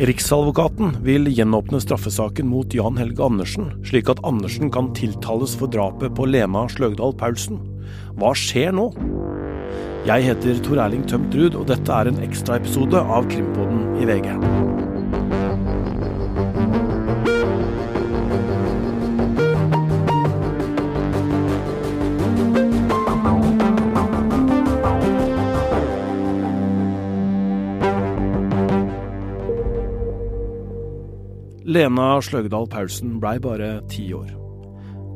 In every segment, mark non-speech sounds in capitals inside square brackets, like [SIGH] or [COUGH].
Riksadvokaten vil gjenåpne straffesaken mot Jan Helge Andersen, slik at Andersen kan tiltales for drapet på Lena Sløgdal Paulsen. Hva skjer nå? Jeg heter Tor Erling Tømt Ruud, og dette er en ekstraepisode av Krimpodden i VG. Lena Sløgdal Paulsen blei bare ti år.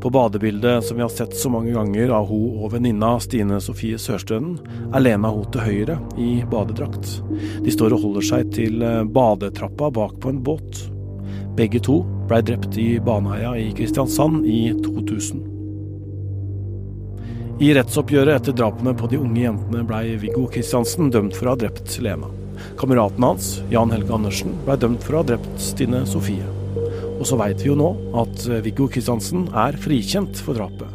På badebildet som vi har sett så mange ganger av hun og venninna Stine Sofie Sørstønen, er Lena hun til høyre i badedrakt. De står og holder seg til eh, badetrappa bak på en båt. Begge to blei drept i Baneheia i Kristiansand i 2000. I rettsoppgjøret etter drapene på de unge jentene blei Viggo Kristiansen dømt for å ha drept Lena. Kameraten hans, Jan Helge Andersen, blei dømt for å ha drept Stine Sofie. Og så veit vi jo nå at Viggo Kristiansen er frikjent for drapet.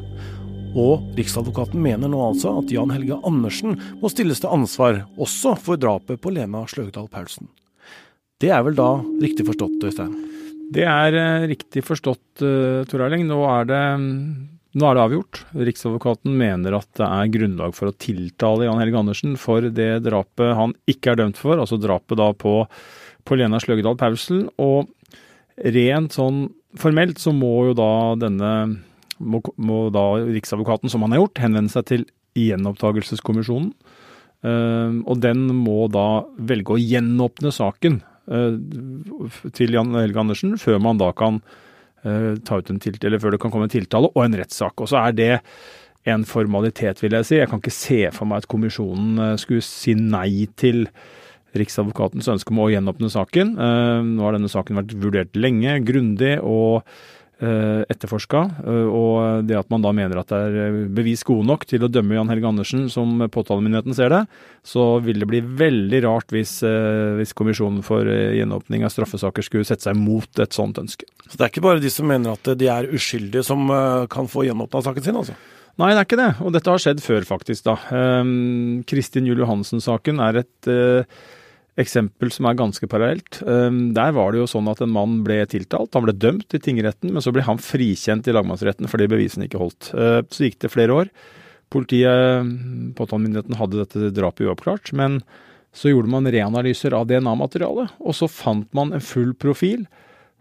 Og Riksadvokaten mener nå altså at Jan Helge Andersen må stilles til ansvar også for drapet på Lena Sløgdal Paulsen. Det er vel da riktig forstått, Øystein? Det er eh, riktig forstått, uh, Tor Erling. Nå er det nå er det avgjort. Riksadvokaten mener at det er grunnlag for å tiltale Jan Helge Andersen for det drapet han ikke er dømt for, altså drapet da på, på Lena Sløgedal Paulsen. Og rent sånn formelt så må jo da denne må, må da Riksadvokaten, som han har gjort, henvende seg til gjenopptakelseskommisjonen. Uh, og den må da velge å gjenåpne saken uh, til Jan Helge Andersen, før man da kan uh, ta ut en tiltale, eller før det kan komme en tiltale, og en rettssak. Og så er det en formalitet, vil jeg si. Jeg kan ikke se for meg at kommisjonen eh, skulle si nei til Riksadvokatens ønske om å gjenåpne saken. Eh, nå har denne saken vært vurdert lenge, grundig og Eh, etterforska. Eh, og det at man da mener at det er bevis gode nok til å dømme Jan Helge Andersen, som påtalemyndigheten ser det, så vil det bli veldig rart hvis, hvis Kommisjonen for gjenåpning av straffesaker skulle sette seg mot et sånt ønske. Så det er ikke bare de som mener at de er uskyldige som kan få gjenåpna saken sin, altså? Nei, det er ikke det. Og dette har skjedd før, faktisk. da. Kristin Juel Johansen-saken er et eksempel som er ganske parallelt. Ehm, der var det jo sånn at en mann ble tiltalt. Han ble dømt i tingretten, men så ble han frikjent i lagmannsretten fordi bevisene ikke holdt. Ehm, så gikk det flere år. Politiet, påtalemyndigheten, hadde dette drapet uoppklart. Men så gjorde man reanalyser av DNA-materialet, og så fant man en full profil.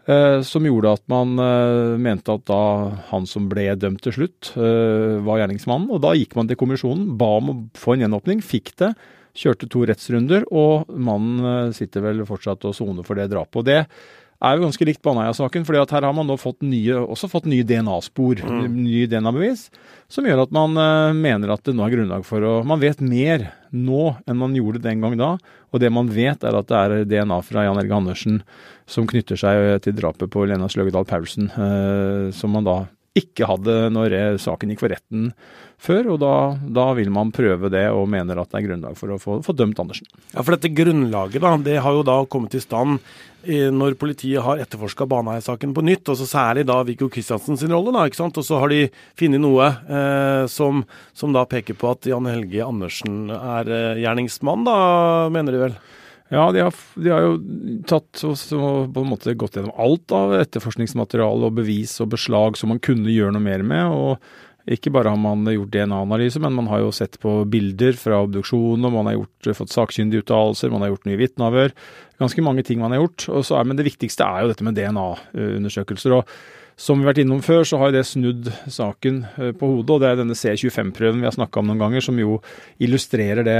Eh, som gjorde at man eh, mente at da han som ble dømt til slutt, eh, var gjerningsmannen. Og da gikk man til kommisjonen, ba om å få en gjenåpning, fikk det. Kjørte to rettsrunder, og mannen eh, sitter vel fortsatt og soner for det drapet. Og det er jo ganske likt Baneheia-saken, for her har man nå fått nye, også fått nye DNA-spor, mm. nye DNA-bevis, som gjør at man uh, mener at det nå er grunnlag for å Man vet mer nå enn man gjorde den gang da, og det man vet er at det er DNA fra Jan Helge Andersen som knytter seg til drapet på Lena Sløgedal Paulsen, uh, som man da ikke hadde når saken gikk for retten før. Og da, da, vil man prøve det, og mener at det er grunnlag for å få, få dømt Andersen. Ja, For dette grunnlaget da, det har jo da kommet i stand når politiet har etterforska Baneheia-saken på nytt, og så særlig da Viggo Kristiansen sin rolle. da, ikke sant? Og så har de funnet noe eh, som, som, da peker på at Jan Helge Andersen er eh, gjerningsmann, da, mener de vel? Ja, de har, de har, jo tatt og, på en måte gått gjennom alt av etterforskningsmateriale og bevis og beslag som man kunne gjøre noe mer med. og Ikke bare har man gjort DNA-analyse, men man har jo sett på bilder fra obduksjonen, og man har gjort, fått sakkyndige uttalelser, man har gjort nye vitneavhør. Ganske mange ting man har gjort. Er, men det viktigste er jo dette med DNA-undersøkelser. og som vi har vært innom før, så har det snudd saken eh, på hodet. Og det er denne C25-prøven vi har snakka om noen ganger, som jo illustrerer det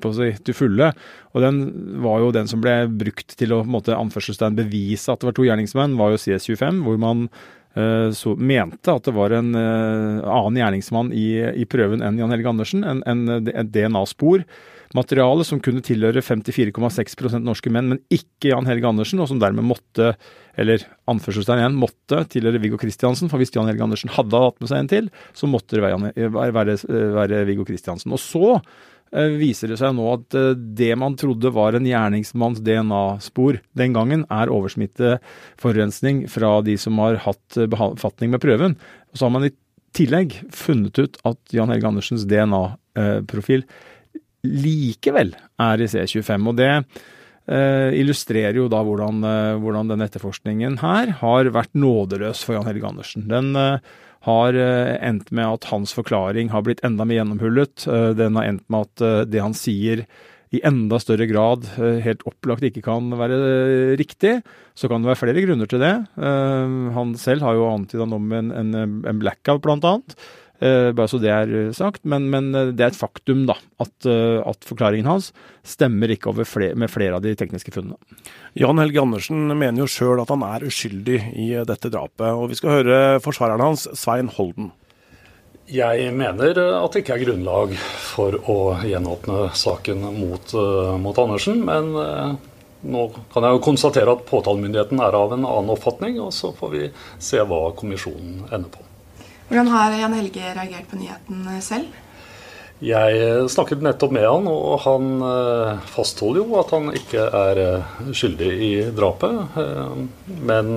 på å si, til fulle. Og den var jo den som ble brukt til å på en måte bevise at det var to gjerningsmenn, var jo CS25, hvor man eh, så mente at det var en annen gjerningsmann i, i prøven enn Jan Helge Andersen, en, en, en DNA-spor materiale som kunne tilhøre 54,6% norske menn, men ikke Jan Helge Andersen, og som dermed måtte, eller anførselstegn igjen, måtte tilhøre Viggo Kristiansen. For hvis Jan Helge Andersen hadde hatt med seg en til, så måtte det være, være, være Viggo Kristiansen. Og så eh, viser det seg nå at eh, det man trodde var en gjerningsmanns DNA-spor den gangen, er oversmitteforurensning fra de som har hatt befatning med prøven. Og så har man i tillegg funnet ut at Jan Helge Andersens DNA-profil likevel er i C25. Og det eh, illustrerer jo da hvordan, eh, hvordan den etterforskningen her har vært nådeløs for Jan Helge Andersen. Den eh, har endt med at hans forklaring har blitt enda mer gjennomhullet. Den har endt med at det han sier i enda større grad helt opplagt ikke kan være riktig. Så kan det være flere grunner til det. Han selv har jo antyda noe om en, en, en blackout, blant annet. Uh, bare så det er sagt. Men, men, det er et faktum, da, at, uh, at forklaringen hans stemmer ikke flere, med flere av de tekniske funnene. Jan Helge Andersen mener jo sjøl at han er uskyldig i dette drapet. Og vi skal høre forsvareren hans, Svein Holden. Jeg mener at det ikke er grunnlag for å gjenåpne saken mot, mot Andersen. Men nå kan jeg jo konstatere at påtalemyndigheten er av en annen oppfatning, og så får vi se hva kommisjonen ender på. Hvordan har Jan Helge reagert på nyheten selv? Jeg eh, snakket nettopp med han, og han eh, fastholder jo at han ikke er eh, skyldig i drapet. Men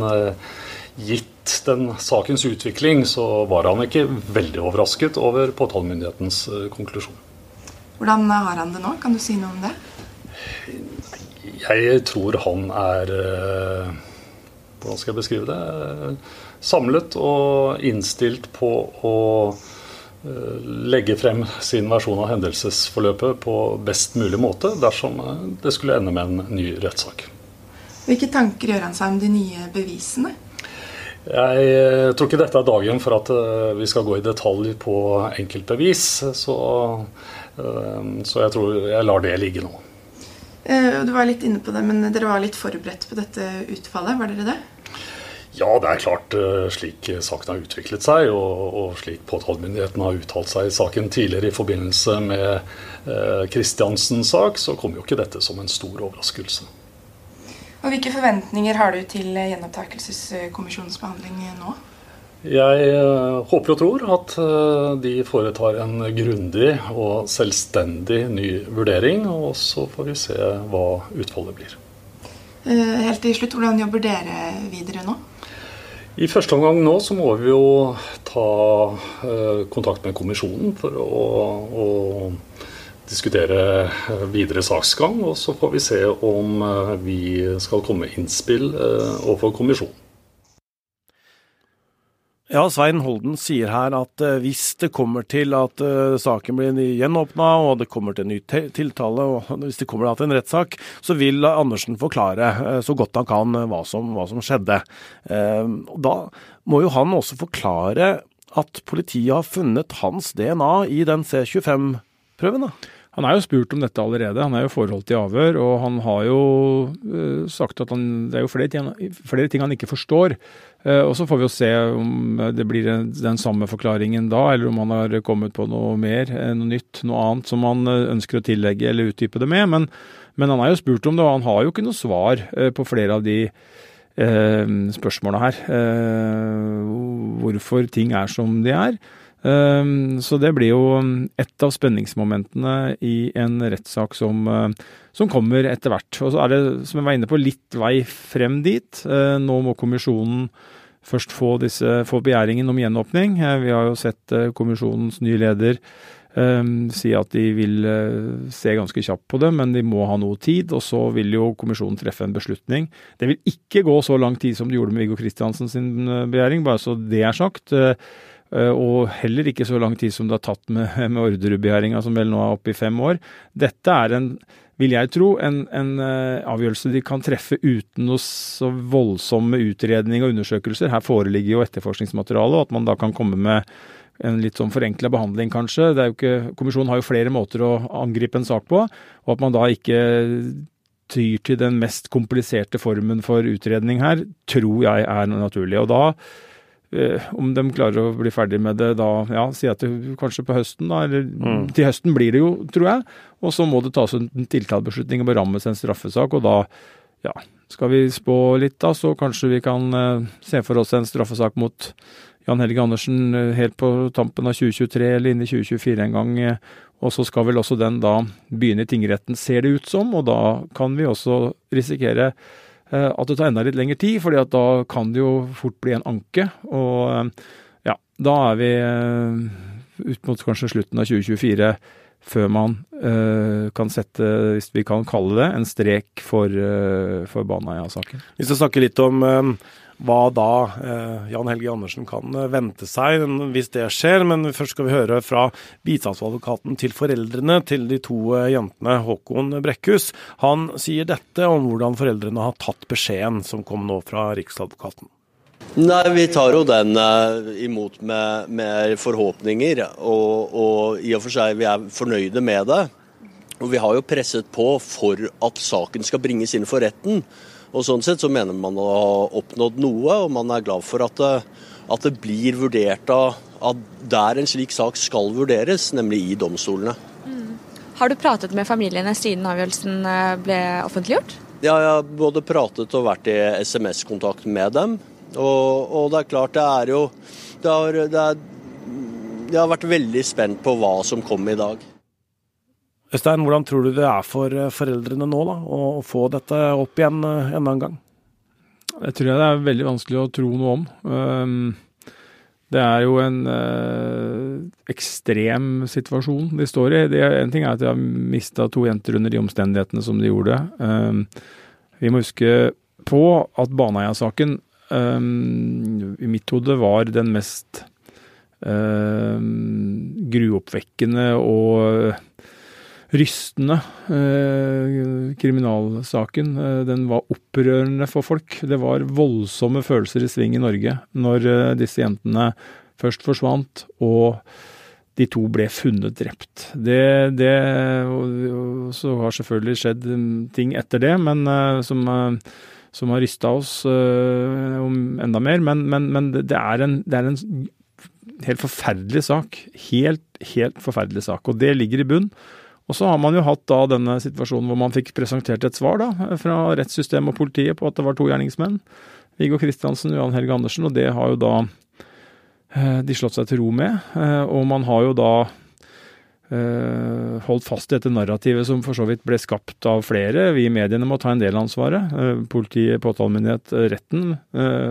gitt den sakens utvikling, så var han ikke veldig overrasket over påtalemyndighetens konklusjon. Hvordan har han det nå? Kan du si noe om det? Jeg tror han er Hvordan skal jeg beskrive det? Samlet og innstilt på å eh, legge frem sin versjon av hendelsesforløpet på best mulig måte dersom eh, det skulle ende med en ny rettssak. Hvilke tanker gjør han seg om de nye bevisene? Jeg eh, tror ikke dette er dagen for at vi skal gå i detalj på enkeltbevis. Så, så jeg tror jeg lar det ligge nå. Du var litt inne på det, men dere var litt forberedt på dette utfallet, var dere det? Ja, det er klart eh, slik saken har utviklet seg, og, og slik påtalemyndigheten har uttalt seg i saken tidligere i forbindelse med Kristiansens eh, sak, så kommer jo ikke dette som en stor overraskelse. Og Hvilke forventninger har du til gjenopptakelseskommisjonens behandling nå? Jeg eh, håper og tror at eh, de foretar en grundig og selvstendig ny vurdering, og så får vi se hva utfallet blir. Helt til slutt, Hvordan jobber dere videre nå? I første omgang nå så må vi jo ta eh, kontakt med kommisjonen for å, å, diskutere eh, videre saksgang. Og så får vi se om eh, vi skal komme med innspill overfor kommisjonen. Ja, Svein Holden sier her at uh, hvis det kommer til at uh, saken blir gjenåpna og det kommer til en ny tiltale, og [LAUGHS] hvis det kommer til en rettssak, så vil Andersen forklare uh, så godt han kan hva som, hva som skjedde. da må jo han også forklare at politiet har funnet hans DNA i den C25-prøven. da. Han er jo spurt om dette allerede. Han er jo forholdt til avhør, og han har jo uh, sagt at han, det er jo flere ting, flere ting han ikke forstår. Uh, og Så får vi jo se om det blir den samme forklaringen da, eller om han har kommet på noe mer, eh, noe nytt, noe annet som han ønsker å tillegge eller utdype det med. Men, men han er jo spurt om det, og han har jo ikke noe svar på flere av de spørsmåla her. hvorfor ting er som de er. Ehm, så det blir jo et av spenningsmomentene i en rettssak som, eh, som kommer etter hvert. Og så er det, som jeg var inne på, litt vei frem dit. Eh, nå må kommisjonen først få, disse, få begjæringen om gjenåpning. Eh, vi har jo sett kommisjonens nye leder um, si at de vil uh, se ganske kjapt på det, men de må ha noe tid. Og så vil jo kommisjonen treffe en beslutning. Det vil ikke gå så lang tid som det gjorde med Viggo Kristiansen sin begjæring, bare så det er sagt. Eh, og heller ikke så lang tid som det har tatt med, med Orderud-begjæringa, som vel nå er oppe i fem år. Dette er en, vil jeg tro, en, en uh, avgjørelse de kan treffe uten noe så voldsomme utredning og undersøkelser. Her foreligger jo etterforskningsmateriale, og at man da kan komme med en litt sånn forenkla behandling, kanskje. Ikke, kommisjonen har jo flere måter å angripe en sak på, og at man da ikke tyr til den mest kompliserte formen for utredning her, tror jeg er naturlig. Og da Eh, om de klarer å bli ferdig med det da, ja, si at det kanskje på høsten, da, eller mm. til høsten blir det jo, tror jeg. Og så må det tas en tiltalebeslutning og berammes en straffesak, og da, ja, skal vi spå litt da, så kanskje vi kan eh, se for oss en straffesak mot Jan Helge Andersen uh, helt på tampen av 2023 eller inn i 2024 en gang. Uh, og så skal vel også den da begynne i tingretten, ser det ut som, og da kan vi også risikere Eh, at det tar enda litt lengre tid, fordi at da kan det jo fort bli en anke. Og eh, ja, da er vi eh, ut mot kanskje slutten av 2024 før man uh, kan sette, hvis vi kan kalle det, en strek for, uh, for Baneheia-saken. Vi skal snakke litt om uh, hva da Jan Helge Andersen kan vente seg hvis det skjer, men først skal vi høre fra bistandsadvokaten til foreldrene til de to jentene, Håkon Brekkhus. Han sier dette om hvordan foreldrene har tatt beskjeden som kom nå fra Riksadvokaten. Nei, Vi tar jo den uh, imot med, med forhåpninger, og, og, i og for seg vi er fornøyde med det. Og Vi har jo presset på for at saken skal bringes inn for retten. Og Sånn sett så mener man å ha oppnådd noe, og man er glad for at det, at det blir vurdert av, av, der en slik sak skal vurderes, nemlig i domstolene. Mm. Har du pratet med familiene siden avgjørelsen eh, ble offentliggjort? Ja, jeg har både pratet og vært i SMS-kontakt med dem. Og, og, det er klart, det er jo det har, det er, det har vært veldig spent på hva som kom i dag. Øystein, hvordan tror du det er for eh, foreldrene nå da, å få dette opp igjen eh, enda en gang? Det tror jeg det er veldig vanskelig å tro noe om. Ehm, det er jo en eh, ekstrem situasjon de står i. Det, en ting er at de har mista to jenter under de omstendighetene som de gjorde. Ehm, vi må huske på at Baneheia-saken i mitt hode var den mest um, gruoppvekkende og rystende eh, kriminalsaken. Eh, den var opprørende for folk. Det var voldsomme følelser i sving i Norge når eh, disse jentene først forsvant og de to ble funnet drept. Det, det og, Så har selvfølgelig skjedd ting etter det, men eh, som som har rysta oss uh, om enda mer. Men, men, men det, er en, det, er en, helt forferdelig sak. Helt, helt forferdelig sak. Og det ligger i bunn. Og så har man jo hatt da denne situasjonen hvor man fikk presentert et svar da, fra rettssystemet og politiet på at det var to gjerningsmenn. Viggo Kristiansen og Jan Helge Andersen, og det har jo da uh, de slått seg til ro med. Uh, og man har jo da Eh, holdt fast i dette narrativet som for så vidt ble skapt av flere. Vi i mediene må ta en del av ansvaret. Eh, politiet, påtalemyndighet, eh, retten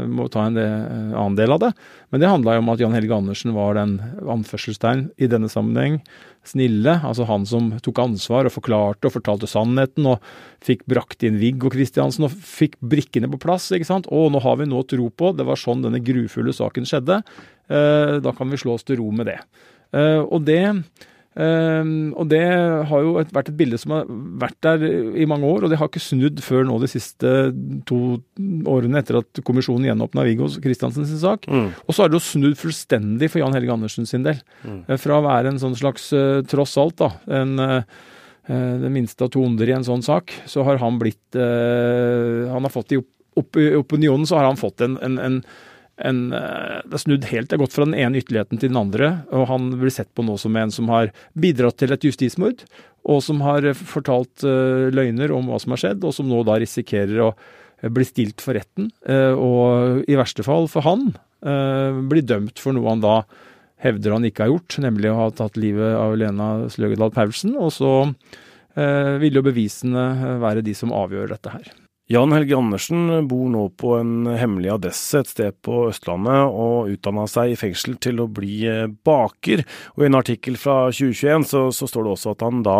må ta en del, annen del av det. Men det handla jo om at Jan Helge Andersen var den anførselstegn i denne sammenheng snille. Altså han som tok ansvar og forklarte og fortalte sannheten og fikk brakt inn Viggo Kristiansen og fikk brikkene på plass. ikke sant? Å, nå har vi noe å tro på. Det var sånn denne grufulle saken skjedde. Da kan vi slå oss til ro med det. Og det Um, og det har jo vært et bilde som har vært der i mange år, og det har ikke snudd før nå de siste to årene etter at kommisjonen gjenåpna Viggo Kristiansen sin sak. Mm. Og så har det jo snudd fullstendig for Jan Helge Andersen sin del. Mm. Uh, fra å være en sånn slags, uh, tross alt, da, en uh, det minste av to onder i en sånn sak, så har han blitt Han har fått i, opp, i opinionen så har han fått en, en, en en, eh, det er snudd helt. Det er gått fra den ene ytterligheten til den andre. og Han blir sett på nå som en som har bidratt til et justismord, og som har fortalt uh, løgner om hva som har skjedd, og som nå da risikerer å bli stilt for retten. Og i verste fall for han bli dømt for noe han da hevder han ikke har gjort, nemlig å ha tatt livet av Lena Sløgedal Paulsen. Og så vil jo bevisene være de som avgjør dette her. Jan Helge Andersen bor nå på en hemmelig adresse et sted på Østlandet, og utdanna seg i fengsel til å bli eh, baker. Og I en artikkel fra 2021 så, så står det også at han da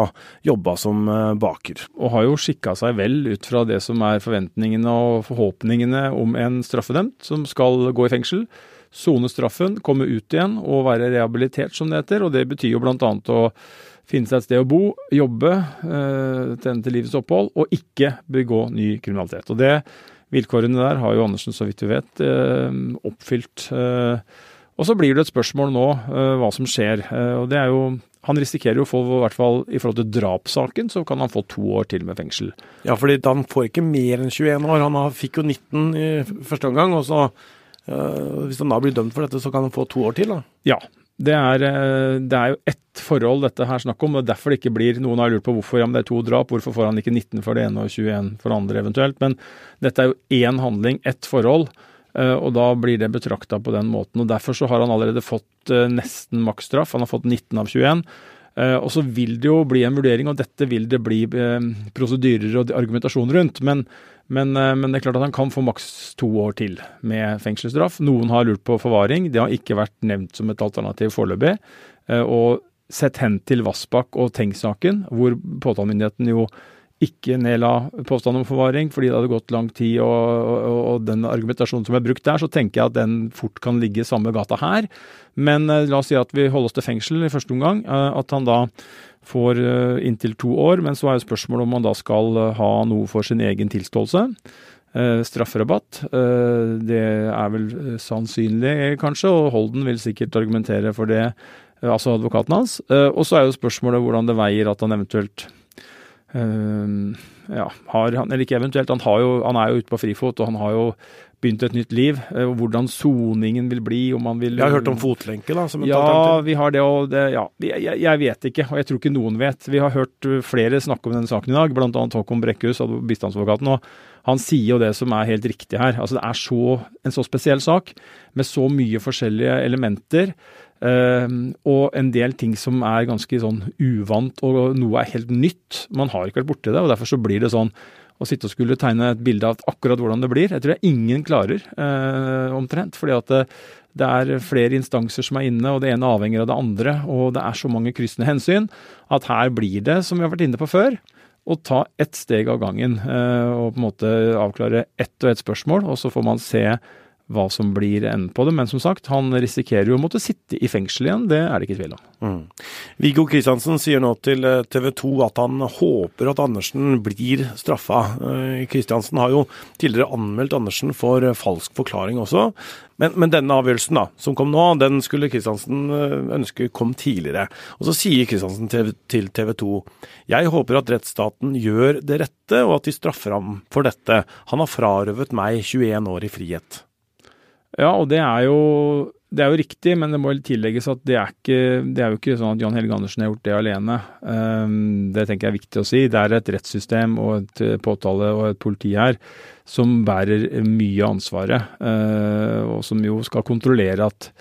jobba som eh, baker. Og har jo skikka seg vel ut fra det som er forventningene og forhåpningene om en straffedømt som skal gå i fengsel. Sone straffen, komme ut igjen og være rehabilitert, som det heter. Og det betyr jo blant annet å finne seg et sted å bo, jobbe, eh, tjene til livets opphold, og ikke begå ny kriminalitet. Og det Vilkårene der har jo Andersen, så vidt vi vet, eh, oppfylt. Eh, og så blir det et spørsmål nå hva som skjer. og det er jo han risikerer jo å få, i hvert fall i forhold til drapssaken, så kan han få to år til med fengsel. Ja, fordi han får ikke mer enn 21 år. Han fikk jo 19 i første omgang. og så Hvis han da blir dømt for dette, så kan han få to år til? da? Ja, det er, eh, det er, jo ett forhold dette her snakk om, og derfor det ikke blir Noen har lurt på hvorfor ja, men det er to drap, hvorfor får han ikke 19 for det ene og 21 for det andre eventuelt. Men dette er jo én handling, ett forhold, eh, og da blir det betrakta på den måten. og Derfor så har han allerede fått eh, nesten maksstraff. Han har fått 19 av 21. Og så vil det jo bli en vurdering, og dette vil det bli prosedyrer og argumentasjon rundt. Men men, eh, men, det er klart at han kan få maks to år til med fengselsstraff. Noen har lurt på forvaring. Det har ikke vært nevnt som et alternativ foreløpig. Eh, og sett hen til Vassbakk og Tengs-saken, hvor påtalemyndigheten jo ikke nedla påstand om forvaring fordi det hadde gått lang tid, og, og, og, den argumentasjonen som er brukt der, så tenker jeg at den fort kan ligge i samme gata her. Men eh, la oss si at vi holder oss til fengsel i første omgang. Eh, at han da får eh, inntil to år, men så er jo spørsmålet om han da skal eh, ha noe for sin egen tilståelse. Eh, strafferabatt. Eh, det er vel sannsynlig, kanskje, og Holden vil sikkert argumentere for det, altså advokaten hans. og så er jo spørsmålet hvordan det veier at han eventuelt Uh, ja, har han, eller ikke eventuelt, han, jo, han, er jo ute på frifot, og han har jo begynt et nytt liv. Uh, hvordan soningen vil bli, om han vil Jeg har hørt om fotlenke, da? ja, vi har det, og det, ja, jeg, jeg, vet ikke, og jeg tror ikke noen vet. Vi har hørt eh, flere snakke om denne saken i dag, bl.a. Håkon Brekkhus, bistandsadvokaten. og han sier jo det som er helt riktig her. Altså Det er så, en så spesiell sak med så mye forskjellige elementer. Uh, og en del ting som er ganske sånn uvant, og noe er helt nytt. Man har ikke vært borti det, og derfor så blir det sånn å sitte og skulle tegne et bilde av akkurat hvordan det blir. Jeg tror jeg ingen klarer, uh, omtrent. fordi at det, det, er flere instanser som er inne, og det ene avhenger av det andre. Og det er så mange kryssende hensyn at her blir det, som vi har vært inne på før, å ta ett steg av gangen. Uh, og på en måte avklare ett og ett spørsmål, og så får man se hva som blir enden på det. Men som sagt, han risikerer jo å måtte sitte i fengsel igjen, det er det ikke tvil om. Mm. Viggo Kristiansen sier nå til eh, TV 2 at han håper at Andersen blir straffa. Kristiansen eh, har jo tidligere anmeldt Andersen for eh, falsk forklaring også. Men, men denne avgjørelsen da, som kom nå, den skulle Kristiansen ønske kom tidligere. Og så sier Kristiansen til TV 2 jeg håper at rettsstaten gjør det rette, og at de straffer ham for dette. Han har frarøvet meg 21 år i frihet. Ja, og det er jo det er jo riktig, men det må tillegges at det er, ikke, det er jo ikke sånn at Jan Helge Andersen har gjort det alene. Um, det tenker jeg er viktig å si. Det er et rettssystem og et eh, påtale og et politi her som bærer mye av ansvaret, uh, og som jo skal kontrollere at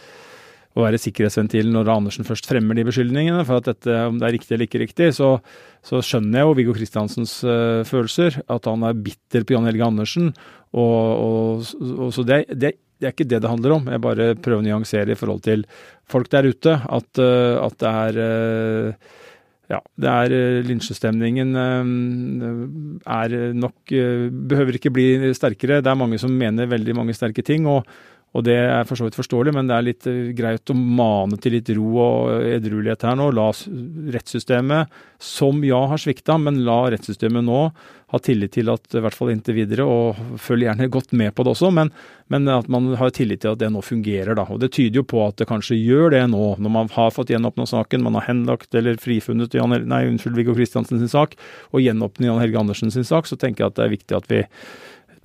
å være sikkerhetsventil når Andersen først fremmer de beskyldningene. For at dette, om det er riktig eller ikke riktig, så, så skjønner jeg jo Viggo Kristiansens uh, følelser. At han er bitter på Jan Helge Andersen. Og, og, og så det, det det er ikke det det handler om. Jeg bare prøver å nyansere i forhold til folk der ute. At, eh, at det er eh, ja, det er eh, lynsjestemningen er nok Behøver ikke bli sterkere. Det er mange som mener veldig mange sterke ting. og og det er for så vidt forståelig, men det er litt eh, greit å mane til litt ro og edruelighet her nå. La rettssystemet, som ja har svikta, men la rettssystemet nå ha tillit til at i hvert fall inntil videre, og følg gjerne godt med på det også, men, men, at man har tillit til at det nå fungerer. da. Og Det tyder jo på at det kanskje gjør det nå, når man har fått gjenåpna saken, man har henlagt eller frifunnet Jan, nei, unnskyld, Viggo Kristiansen sin sak, og gjenåpnet Jan Helge Andersen sin sak, så tenker jeg at det er viktig at vi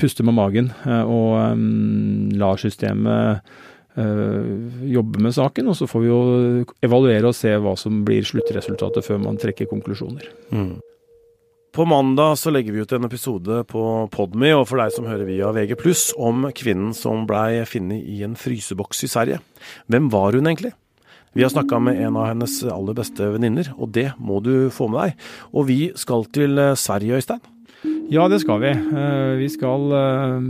puste med magen eh, og um, lar systemet uh, jobbe med saken. Og så får vi jo evaluere og se hva som blir sluttresultatet før man trekker konklusjoner. Mm. På mandag så legger vi ut en episode på Podme og for deg som hører via VG+, om kvinnen som blei funnet i en fryseboks i Sverige. Hvem var hun egentlig? Vi har snakka med en av hennes aller beste venninner, og det må du få med deg. Og vi skal til Sverige, Øystein. Ja, det skal vi. Eh, vi skal eh,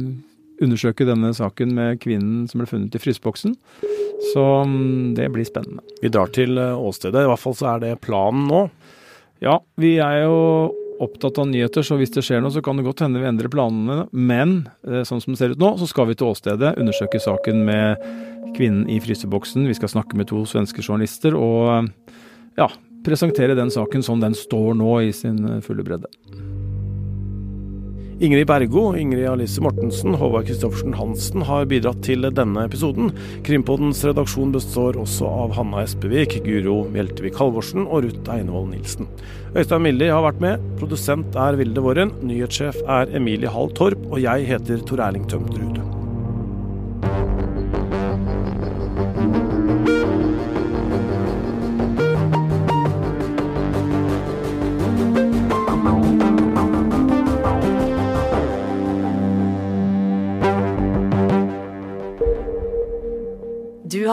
undersøke denne saken med kvinnen som ble funnet i fryseboksen. Så mm, det blir spennende. Vi drar til eh, åstedet, i hvert fall så er det planen nå. Ja, vi er jo opptatt av nyheter, så hvis det skjer noe, så kan det godt hende vi endrer planene. Men sånn som det ser ut nå, så skal vi til åstedet, undersøke saken med kvinnen i fryseboksen. Vi skal snakke med to svenske journalister og ja, presentere den saken som den står nå i sin fulle bredde. Ingrid Bergo, Ingrid Alice Mortensen, Håvard Christoffersen Hansen har bidratt til denne episoden. Krimpodens redaksjon består også av Hanna Espevik, Guro Mjeltevik Halvorsen og Ruth Einevold Nilsen. Øystein Milli har vært med, produsent er Vilde Våren, nyhetssjef er Emilie Hall Torp, og jeg heter Tor Erling Tømt